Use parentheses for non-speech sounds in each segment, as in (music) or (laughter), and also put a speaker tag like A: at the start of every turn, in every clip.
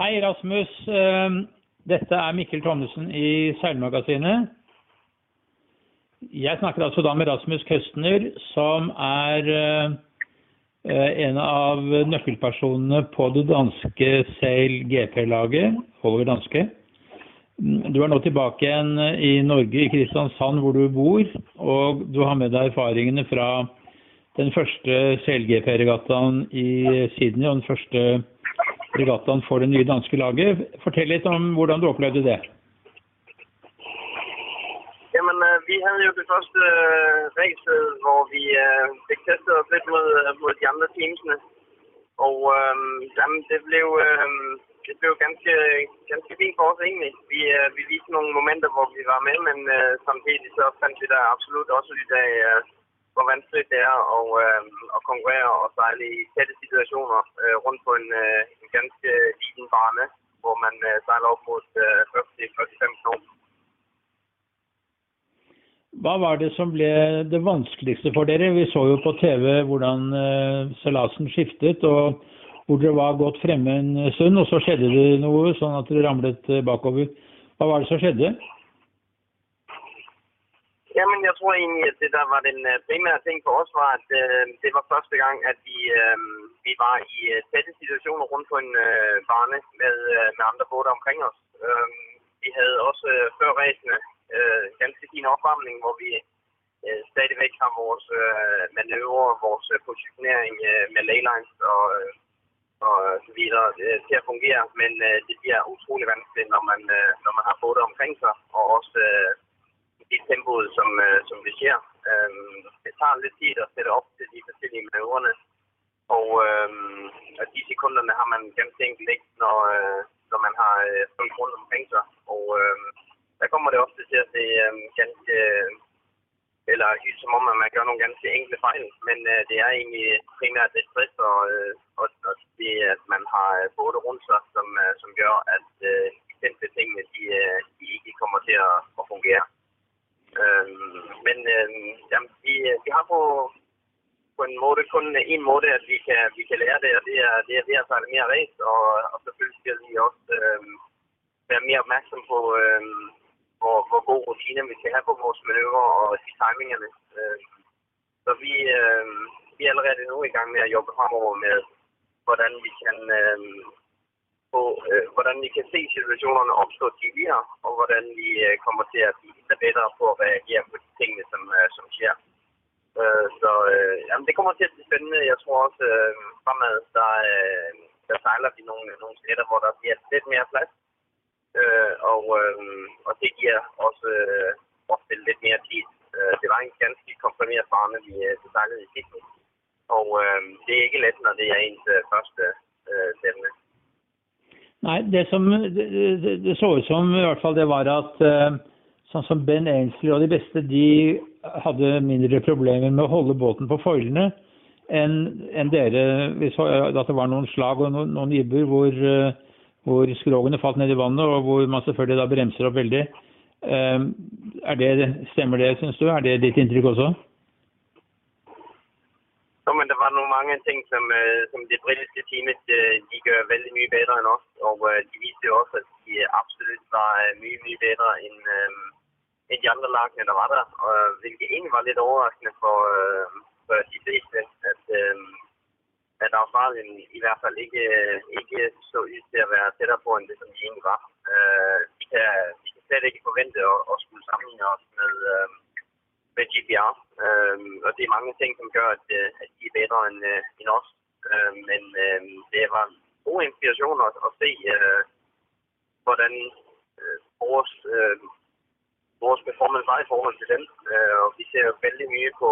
A: Hei, Rasmus. Ehm, dette er Mikkel Thommessen i Seilmagasinet. Jeg snakker altså da med Rasmus Køstner, som er eh, en av nøkkelpersonene på det danske Sail GP-laget, Oliver Danske. Du er nå tilbake igjen i Norge, i Kristiansand, hvor du bor. Og du har med deg erfaringene fra den første Sail-GP-regattaen i Sydney og den første regattaen for det nye danske laget. Fortell litt om hvordan du opplevde det.
B: Jamen, øh, vi havde jo det første øh, race, øh, hvor vi øh, fik testet os lidt mod, øh, mod de andre teamsene. Og øh, jamen, det blev, øh, det blev ganske, ganske fint for os egentlig. Vi, øh, vi viste nogle momenter, hvor vi var med, men øh, samtidig så fandt vi der absolut også i af, øh, hvor vanskeligt det er at, øh, at konkurrere og sejle i tætte situationer øh, rundt på en, øh, en ganske liten bane, hvor man øh, sejler op mod øh, 40-45 knop.
A: Hva var det som ble det vanskeligste for dere? Vi så jo på TV hvordan øh, seilasen skiftet, og hvor dere var godt fremme en øh, stund, og så skjedde det noe, sånn at dere ramlet øh, bakover. Hva var det som skjedde?
B: Jamen, jeg tror egentlig, at det der var den øh, primære ting for os, var, at øh, det var første gang, at vi, øh, vi var i øh, tætte situationer rundt på en øh, bane med, øh, med andre både omkring os. Øh, vi havde også øh, før racene øh, ganske fin opvarmning, hvor vi øh, stadigvæk har vores øh, manøvre, vores øh, positionering øh, med laylines og, øh, og så videre øh, til at fungere. Men øh, det bliver utrolig vanskeligt, når man, øh, når man har både omkring sig, og også øh, i tempoet, som, øh, som vi ser. Øh, det tager lidt tid at sætte op til de forskellige manøvrerne, og, øh, og de sekunderne har man ganske enkelt ikke, når, øh, når man har øh, folk rundt omkring sig. Og øh, der kommer det ofte til at se øh, ganske, eller som om, at man gør nogle ganske enkle fejl, men øh, det er egentlig primært det stress og, øh, og, og det, at man har både rundt sig, som, øh, som gør, at øh, de simple tingene, de, øh, de ikke kommer til at, at fungere. Øh, men øh, jamen, vi, vi har på, på en måde kun en måde, at vi kan, vi kan lære det, og det er, det er ved at sejle mere race, og, og selvfølgelig skal vi også øh, være mere opmærksom på, øh, hvor, hvor god rutine vi skal have på vores manøvrer og de timingerne. Øh, så vi, øh, vi er allerede nu i gang med at jobbe fremover med, hvordan vi kan øh, på, øh, hvordan vi kan se situationerne opstå tidligere, og hvordan vi øh, kommer til at blive bedre på at reagere på de tingene, som, øh, som sker. Øh, så øh, jamen, det kommer til at blive spændende. Jeg tror også øh, fremad, der, øh, der sejler vi nogle, nogle steder, hvor der bliver lidt mere plads. Øh, og, øh, og det giver også øh, ofte lidt mere tid. Øh, det var en ganske komprimeret farme, vi øh, sejlede i sidste. Og øh, det er ikke let, når det er ens øh, første øh, stemme.
A: Nei, det som det, det, det så ut som i hvert fall det var at eh, sånn som Ben Ainsley og de beste, de hadde mindre problemer med å holde båten på foilene enn en dere. Vi så eh, at det var noen slag og noen, noen ibber hvor, eh, hvor skrogene falt ned i vannet, og hvor man selvfølgelig da bremser opp veldig. Ehm, er det, stemmer det, syns du? Er det ditt inntrykk også?
B: Ja, men der var nogle mange ting, som, eh, som det britiske teamet, de gør veldig mye bedre enn oss. og de viste jo også, at de absolutt absolut var mye, mye bedre enn ehm, end de andre lagene, der var der, og øh, hvilket egentlig var lidt overraskende for, øh, for de fleste, at, øh, at Australien i hvert fald ikke, øh, ikke så ud til at være tættere på, end det, som de egentlig var. Øh, de, kan, de kan slet ikke forvente at, at skulle sammenligne os med, øh, med GPR. øh, og det er mange ting, som gør, at, øh, at de er bedre end, øh, end os. Øh, men øh, det var god inspiration at, at se, øh, hvordan øh, vores, øh, vores performance var i forhold til den. Øh, og vi ser jo vældig mye på,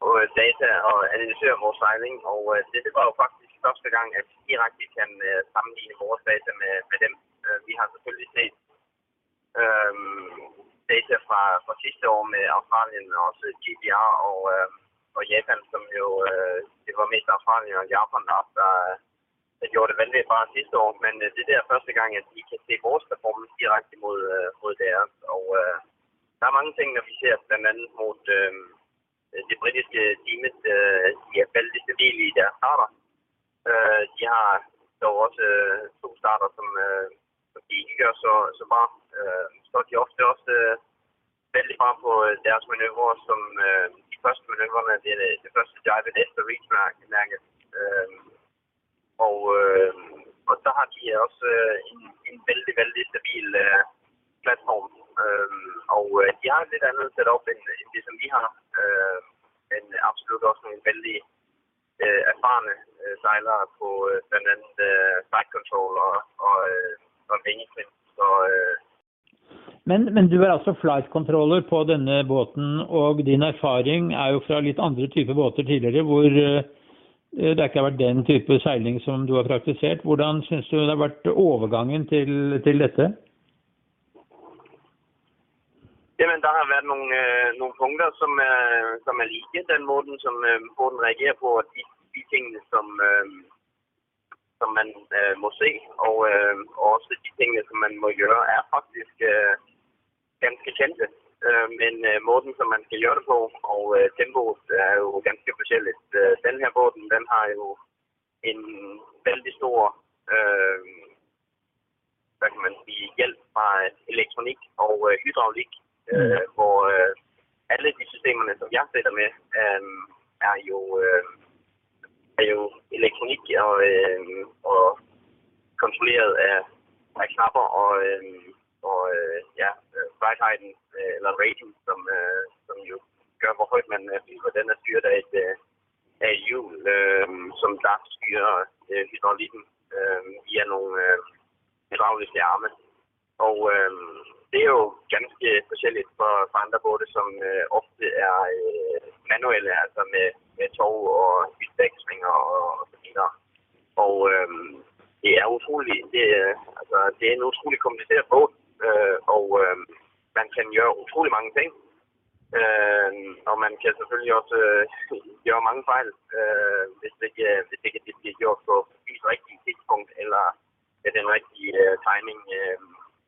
B: på øh, data og analyserer vores sejling, og øh, det, det var jo faktisk første gang, at vi direkte kan øh, sammenligne vores data med, med dem. Øh, vi har selvfølgelig set øh, data fra, fra sidste år med Australien og også GDR og, øh, og Japan, som jo, øh, det var mest Australien og Japan, der, der, der gjorde det vanvittigt bra sidste år, men øh, det er første gang, at vi kan se vores performance direkte mod, øh, mod deres, og øh, der er mange ting, når vi ser blandt andet mod øh, det britiske teamet, øh, de er vældig stabile i deres starter. Øh, de har dog også øh, to starter, som, øh, som de ikke gør så, så bare. Øh, så de ofte også øh, vældig bare på øh, deres manøvrer, som øh, de første manøvrerne, det er det, det første jive efter reach-mærket. Øh, og, øh, og så har de også øh, en, en vældig, vældig stabil øh, platform. Øh, og øh, de har et lidt andet setup end, end det, som vi har. Øh, men absolut også nogle vældig øh, erfarne øh, sejlere på øh, blandt andet øh, side control og, og, øh, og vingetrin. Så øh,
A: Men, men du er altså flight controller på denne båten, og din erfaring er jo fra litt andre typer båter tidligere, hvor øh, Eh, det ikke har vært den type seiling som du har praktisert. Hvordan syns du det har vært overgangen til, til dette?
B: Jamen, der har været nogle, øh, nogle punkter, som er, som er like den måden, som øh, båden reagerer på, og de, de tingene, som, øh, som man øh, må se, og, øh, også de tingene, som man må gøre, er faktisk øh, ganske kendte. Øh, men øh, måden, som man skal gøre det på, og øh, tempoet er jo ganske forskelligt. Øh, den her båden, den har jo en vældig stor øh, hvad kan man sige, hjælp fra elektronik og øh, hydraulik, øh, hvor øh, alle de systemerne, som jeg sætter med, øh, er jo øh, er jo elektronik og, øh, og kontrolleret af, af knapper og, øh, og øh, ja, øh, ride øh, eller rating, som, øh, som jo gør, hvor højt man øh, flyver. Den er styret af et, øh, af et hjul, øh, som der styrer øh, hydraulikken øh, via nogle øh, hydrauliske arme. Og øh, det er jo ganske forskelligt for, for andre både, som øh, ofte er øh, manuelle, altså med, med tog og hytdæksning og, og så videre. Og øh, det er utroligt, det, øh, altså, det er en utrolig kompliceret båd, øh, og øh, man kan gøre utrolig mange ting. Øh, og man kan selvfølgelig også øh, (laughs) gøre mange fejl, øh, hvis, det ikke, øh, hvis det ikke det bliver gjort på et rigtigt tidspunkt, eller med den rigtige øh, timing, øh,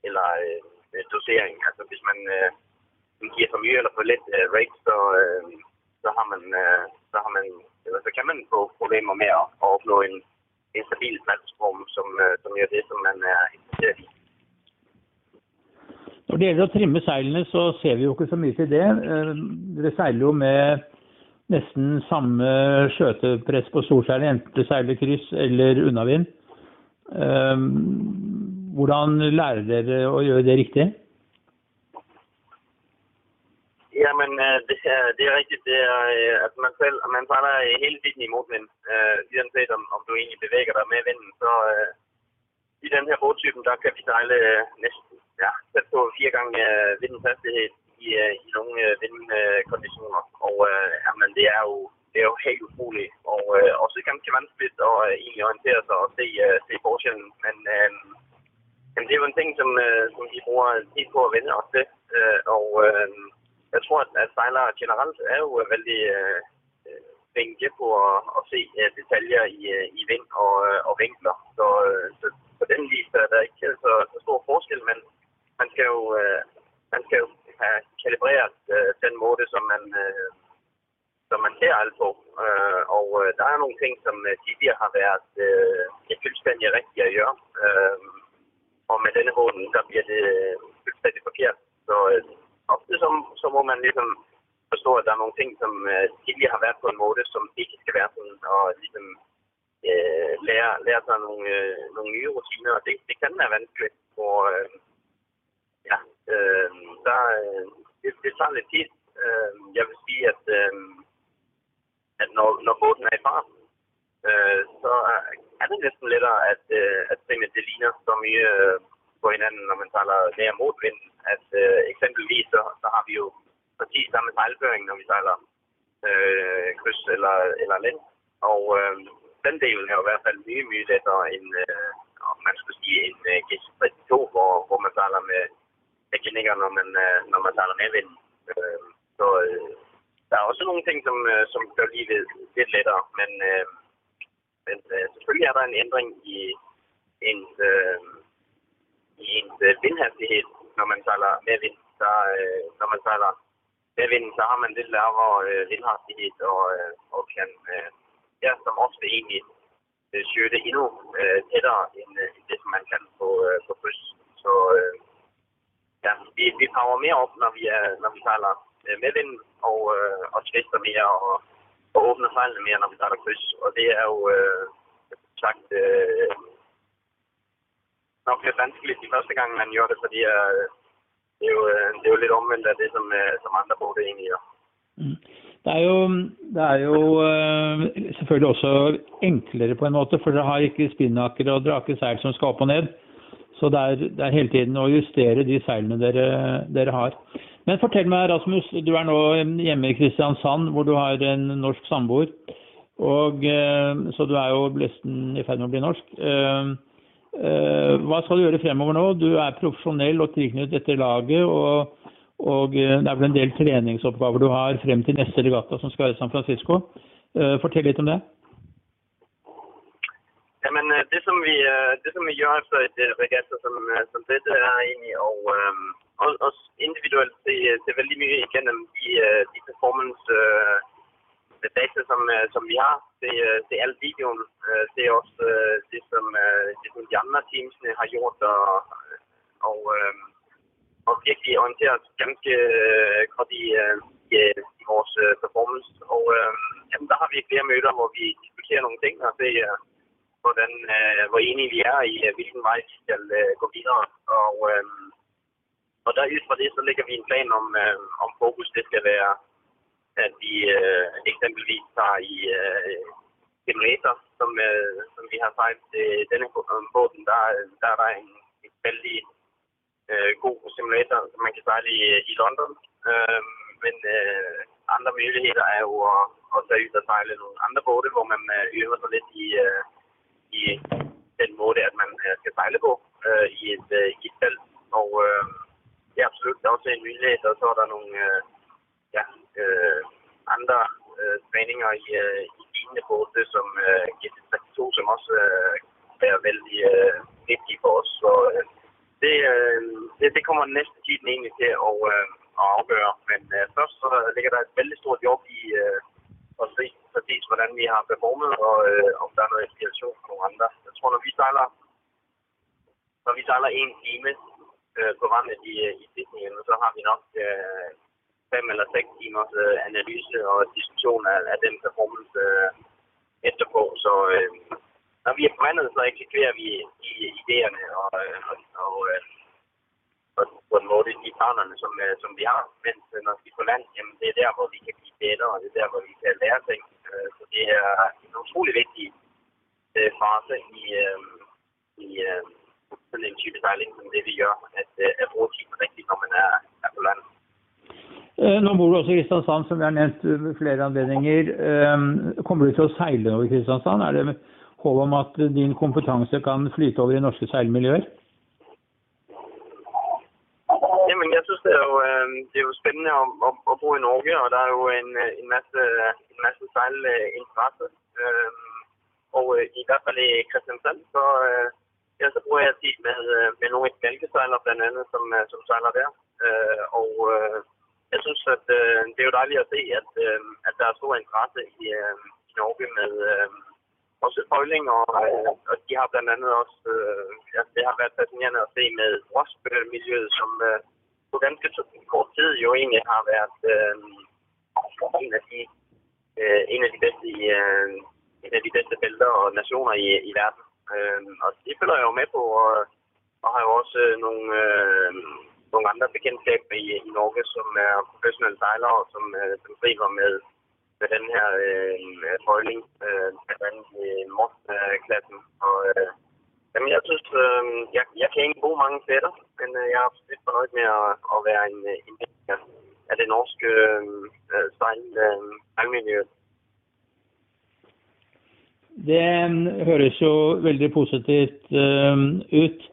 B: eller øh, øh dosering. Altså hvis man øh, giver for mye eller for lidt øh, rate, så, øh, så har man, øh, så har man, eller så kan man få problemer med at, at opnå en, en stabil platform, som, øh, som gør det, som man er interesseret i.
A: Når det gjelder å trimme seilene, så ser vi jo ikke så mye til det. Eh, Dere seiler jo med nesten samme skjøtepress på storseilet, enten det seiler kryss eller unnavind. Eh, hvordan lærer dere å gjøre det riktig?
B: Jamen, men det er, det er rigtigt. Det er, at man, selv, man sejler hele tiden i modvind. Øh, uanset om, om du egentlig bevæger dig med vinden, så øh, i den her båttypen, der kan vi sejle øh, næsten ja, den står fire gange øh, vindens hastighed i, øh, i nogle øh, vindkonditioner. Og øh, jamen, det er jo det er jo helt utroligt, og øh, også ganske vanskeligt at øh, egentlig orientere sig og se, øh, se forskellen. Men øh, jamen, det er jo en ting, som, øh, som vi bruger tid på at vende os til. Øh, og øh, jeg tror, at, at sejlere generelt er jo øh, vældig øh, øh, flinke på at, at se øh, detaljer i, øh, i vind og, øh, og vinkler. Så, øh, så på den vis er der ikke så, så stor forskel, men man skal jo, øh, man skal jo have kalibreret øh, den måde, som man, øh, som man ser alt på. Øh, og øh, der er nogle ting, som øh, tidligere har været øh, fuldstændig rigtige at gøre. Øh, og med denne båden, der bliver det øh, fuldstændig forkert. Så øh, ofte så, så må man ligesom forstå, at der er nogle ting, som øh, tidligere har været på en måde, som ikke skal være sådan, og ligesom øh, lære, lære sig nogle, øh, nogle nye rutiner, og det, det kan være vanskeligt. For, øh, ja, øh, der, øh, det, det tager lidt tid. Øh, jeg vil sige, at, øh, at når, når båden er i fart, øh, så er det næsten lettere at, øh, at tingene det ligner så mye øh, på hinanden, når man taler mere modvind. At øh, eksempelvis så, så har vi jo præcis samme sejlføring, når vi sejler øh, kryds eller, eller lænd. Og øh, den del er jo i hvert fald mye, mye lettere end, øh, om man skulle sige, en øh, GC32, hvor, hvor man sejler med, med når man, øh, når man sejler med vind. Øh, så øh, der er også nogle ting, som, øh, som gør livet lidt lettere, men, øh, men øh, selvfølgelig er der en ændring i ens, øh, i ens øh, vindhastighed, når man sejler med vind. Der, øh, når man sejler med vind, så har man lidt lavere øh, vindhastighed og, øh, og kan, øh, ja, som ofte egentlig øh, søge det endnu øh, tættere end, øh, det, som man kan på, øh, på kryds. Så øh, ja, vi, vi power mere op, når vi, er, når vi sejler Øh, med vinden og, øh, og tvister mere og, og åbner sejlene mere, når vi starter kryds. Og det er jo øh, sagt øh, nok lidt vanskeligt de første gang, man gjorde det, fordi øh, det, er jo, øh, det er jo lidt omvendt af det, som, øh, som andre bruger det egentlig gør.
A: Mm. Det er jo, det er jo øh, selvfølgelig også enklere på en måte, for dere har ikke spinnaker og drakeseil som skal opp og ned. Så det er, det er hele tiden å justere de seilene dere, dere, har. Men fortell meg, Rasmus, du er nå hjemme i Kristiansand, hvor du har en norsk samboer. Og, eh, så du er jo nesten i ferd med å bli norsk. Eh, eh, hva skal du gjøre fremover nå? Du er profesjonell og tilknyttet dette laget. og og det er vel en del treningsoppgaver du har frem til neste regatta som skal være i San Francisco. Fortell litt om det.
B: Jamen, men det som vi, det, som vi gjør efter et regatta som, som dette, er egentlig å og, individuelt se, se øh, veldig mye igennem de, øh, de performance øh, data som, som vi har. Se, se alle videoen. Se også det som, det som de andre teams har gjort. Og, og og virkelig orientere os ganske øh, godt i, øh, i, i vores øh, performance. Og øh, jamen, der har vi flere møder, hvor vi diskuterer nogle ting og det, øh, hvordan, øh, hvor enige vi er i, hvilken vej vi skal øh, gå videre. Og, øh, og der ud fra det, så lægger vi en plan om, øh, om fokus. Det skal være, at vi øh, eksempelvis tager i øh, simulator, som, øh, som vi har sagt, øh, denne båden, der, der er der en, en vældig øh, god simulator, som man kan sejle i, i London. Øh, men øh, andre muligheder er jo at, at tage ud og sejle nogle andre både, hvor man øh, øver sig lidt i, øh, i den måde, at man øh, skal sejle på øh, i, et, øh, i et felt. Og øh, det er absolut der er også en mulighed, og så er der nogle øh, ja, øh, andre øh, træninger i, øh, i lignende både, som øh, GT32, som også øh, er vældig øh, vigtige for os. Så øh, det, øh, det, det kommer næste tiden egentlig til at, øh, at afgøre. Men øh, først så ligger der et vældig stort job i øh, at se præcis, hvordan vi har performet, og øh, om der er noget inspiration for nogle andre. Jeg tror, når vi sejler, når vi sejler en time øh, på vandet i, øh, i Sydney, så har vi nok øh, fem eller seks timers øh, analyse og diskussion af, af den performance øh, efterpå. Så øh, når vi er på vandet, så eksekverer vi i idéerne øh, og, og, og, og på en måde de partnerne, som, som vi har. Men når vi er på land, jamen, det er der, hvor vi kan blive bedre, og det er der, hvor vi kan lære ting. Så det er en utrolig vigtig fase i, i sådan en type sejling, som det vi gør, at, at bruge tiden rigtigt, når man er, er på land.
A: Nå bor du også i Kristiansand, som vi har nevnt ved flere anledninger. Kommer du til å seile over Kristiansand? Er det håp om at din kompetanse kan flyte over i norske seilmiljøer?
B: Jamen, jeg synes, det er jo, øh, det er jo spændende at, at, at bo i Norge, og der er jo en, en masse, en masse sejlinteresse. Øh, og øh, i hvert fald i Kristiansand, så, ja, så bruger jeg tid med, øh, med nogle af de bælgesejlere blandt andet, som, øh, som sejler der. Øh, og jeg synes, at det er jo dejligt at se, at, at der er stor interesse i, i Norge med, også foiling, og, øh, og de har blandt andet også, øh, ja, det har været fascinerende at se med Rosbøl-miljøet, som øh, på ganske kort tid jo egentlig har været øh, en af de øh, en af de bedste i, øh, en af de bedste bælter og nationer i, i verden. Øh, og det følger jeg jo med på, og, og har jo også øh, nogle, øh, nogle andre bekendtskaber i, i Norge, som er professionelle sejlere, som, øh, som driver med med den her øh, foiling, øh, blandt andet i øh, Mors-klassen. Og øh, jamen, jeg synes, øh, jeg, jeg kan ikke bruge mange fætter, men øh, jeg er absolut fornøjet med at, at være en, øh, en del af det norske øh, øh sejl, øh, sejlmiljø.
A: Det ehm, høres jo veldig positivt ehm, ut.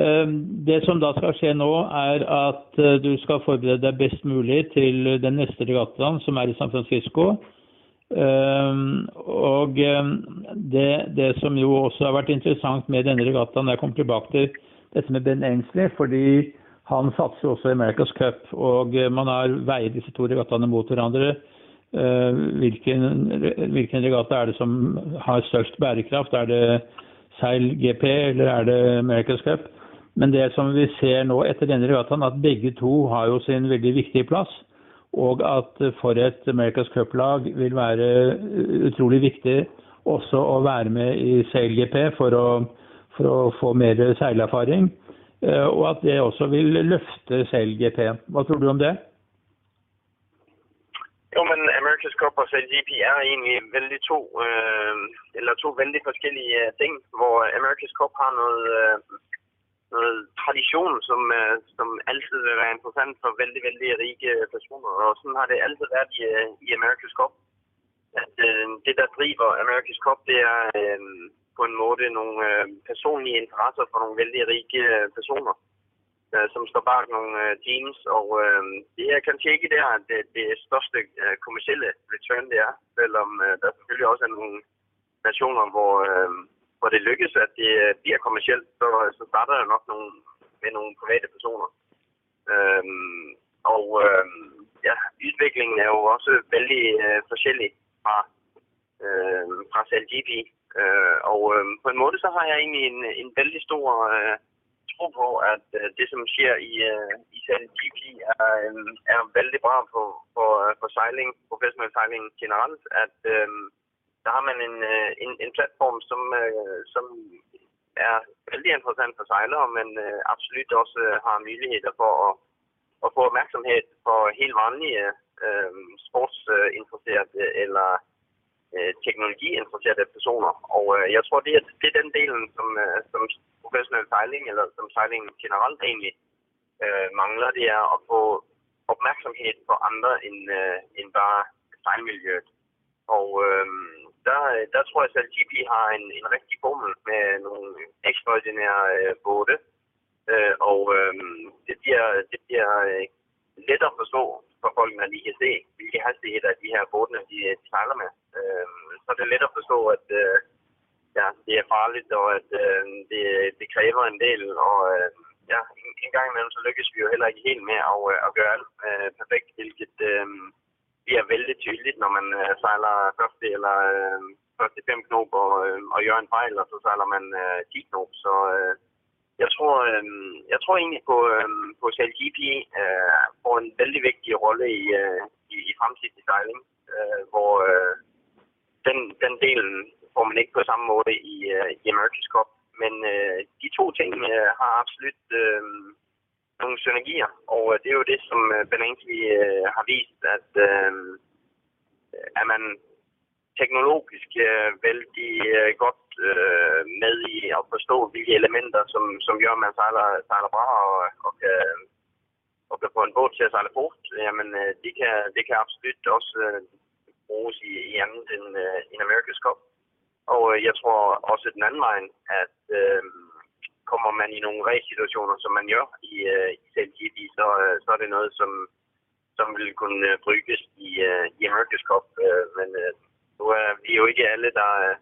A: Ehm, det som da skal skje nå, er at eh, du skal forberede deg best mulig til den neste regattaen, som er i San Francisco. Ehm, og ehm, det, det, som jo også har vært interessant med denne regattaen, jeg kommer tilbake til dette med Ben Ainsley, fordi han satser også i America's Cup. Og eh, man har veiet disse to regattaene mot hverandre Eh, hvilken, hvilken regatta er det som har størst bærekraft? Er det seil GP eller er det America's Cup? Men det som vi ser nå etter denne regattaen, at begge to har jo sin veldig viktige plass. Og at for et America's Cup-lag vil være utrolig viktig også å være med i Sail GP for å, for å få mer seilerfaring. Eh, og at det også vil løfte Sail GP. Hva tror du om det?
B: Jo, Cup og Sail GP er egentlig vældig to, øh, eller to vældig forskellige øh, ting, hvor America's Cup har noget, øh, noget tradition, som, øh, som altid vil være interessant for vældig, vældig rige øh, personer. Og sådan har det altid været i, øh, i America's Cup. At øh, det, der driver America's Cup, det er øh, på en måde nogle øh, personlige interesser for nogle vældig rige personer, øh, som står bag nogle øh, teams. Og øh, det er kanskje ikke der, det, det største øh, kommersielle return det er, selvom øh, der selvfølgelig også er nogle nationer, hvor, øh, hvor det lykkes, at det øh, bliver kommercielt, så, så starter der nok nogle, med nogle private personer. Øh, og øh, ja, udviklingen er jo også vældig øh, forskellig fra, øh, fra CLGP. Øh, og øh, på en måde så har jeg egentlig en, en vældig stor øh, tro på, at øh, det som sker i, øh, i CLGP er, øh, er vældig bra for, for, for sejling, professionel sejling generelt, at øh, der har man en, øh, en, en platform, som, øh, som er vældig interessant for sejlere, men øh, absolut også øh, har muligheder for at, at få opmærksomhed for helt vanlige øh, sportsinteresserede eller øh, teknologiinteresserede personer. Og øh, jeg tror, det er, det er den delen, som, øh, som professionel sejling, eller som sejling generelt egentlig øh, mangler, det er at få opmærksomhed på andre end, øh, end bare sejlmiljøet. Og øh, der, der tror jeg selv, at GP har en, en rigtig bommel med nogle ekstraordinære øh, både. Øh, og øh, det bliver, det bliver øh, let at forstå for folk, når de kan se, hvilke hastigheder de her bådene de, de sejler med. Øh, så er det let at forstå, at øh, ja, det er farligt, og at øh, det, det kræver en del. Og øh, ja, en, en gang imellem, så lykkes vi jo heller ikke helt med at, øh, at gøre alt øh, perfekt, hvilket øh, bliver vældig tydeligt, når man øh, sejler første eller øh, første fem knop og, øh, og gør en fejl, og så sejler man øh, 10 knop. Så øh, jeg tror, øh, jeg tror egentlig på, øh, på CLGP øh, får en vældig vigtig rolle i, øh, i, i fremtidig sejling, øh, hvor øh, den, den delen får man ikke på samme måde i, øh, i America's Cup. Men øh, de to ting øh, har absolut øh, nogle synergier, og øh, det er jo det, som øh, Bernanke øh, har vist, at øh, er man teknologisk øh, vældig øh, godt øh, med i at forstå, hvilke elementer, som, som gør, at man sejler, sejler bra og, og, kan, og kan få en båd til at sejle bort. jamen øh, det, kan, det kan absolut også øh, bruges i, i andet end, øh, end America's Cup. Og øh, jeg tror også den anden vej, at øh, kommer man i nogle race-situationer, som man gør i, øh, i CLGP, så, øh, så er det noget, som, som vil kunne øh, bruges i, øh, i America's Cup. Øh, men øh, nu er vi jo ikke alle, der, øh,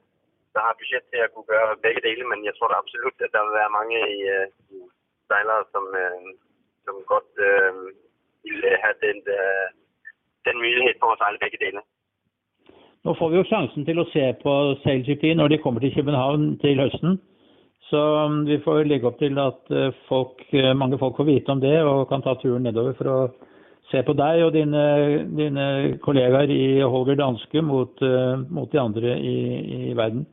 B: der har budget til at kunne gøre begge dele, men jeg tror da absolut, at der vil være mange i, øh, sejlere, som, øh, som godt øh, vil have den, øh, den mulighed for at sejle begge dele.
A: Nå får vi jo sjansen til å se på SailGP når de kommer til København til høsten. Så um, vi får legge opp til at uh, folk, uh, mange folk får vite om det og kan ta turen nedover for å se på deg og dine, dine kollegaer i Holger Danske mot, uh, mot de andre i, i, verden.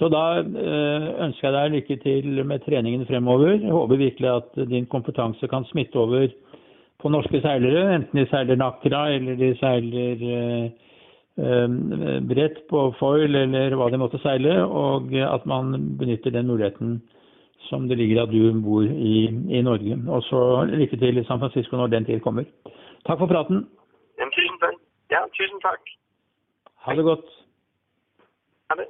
A: Så da ønsker jeg deg lykke til med treningen fremover. Jeg håper virkelig at din kompetanse kan smitte over på norske seilere, enten de seiler Nakra eller de seiler brett på foil eller hva de måtte seile, og at man benytter den muligheten som det ligger at du bor i, i Norge. Og så lykke til i San Francisco når den tid kommer. Takk for praten.
B: Ja, tusen takk. Ja, tusen takk.
A: Ha det godt.
B: Ha det.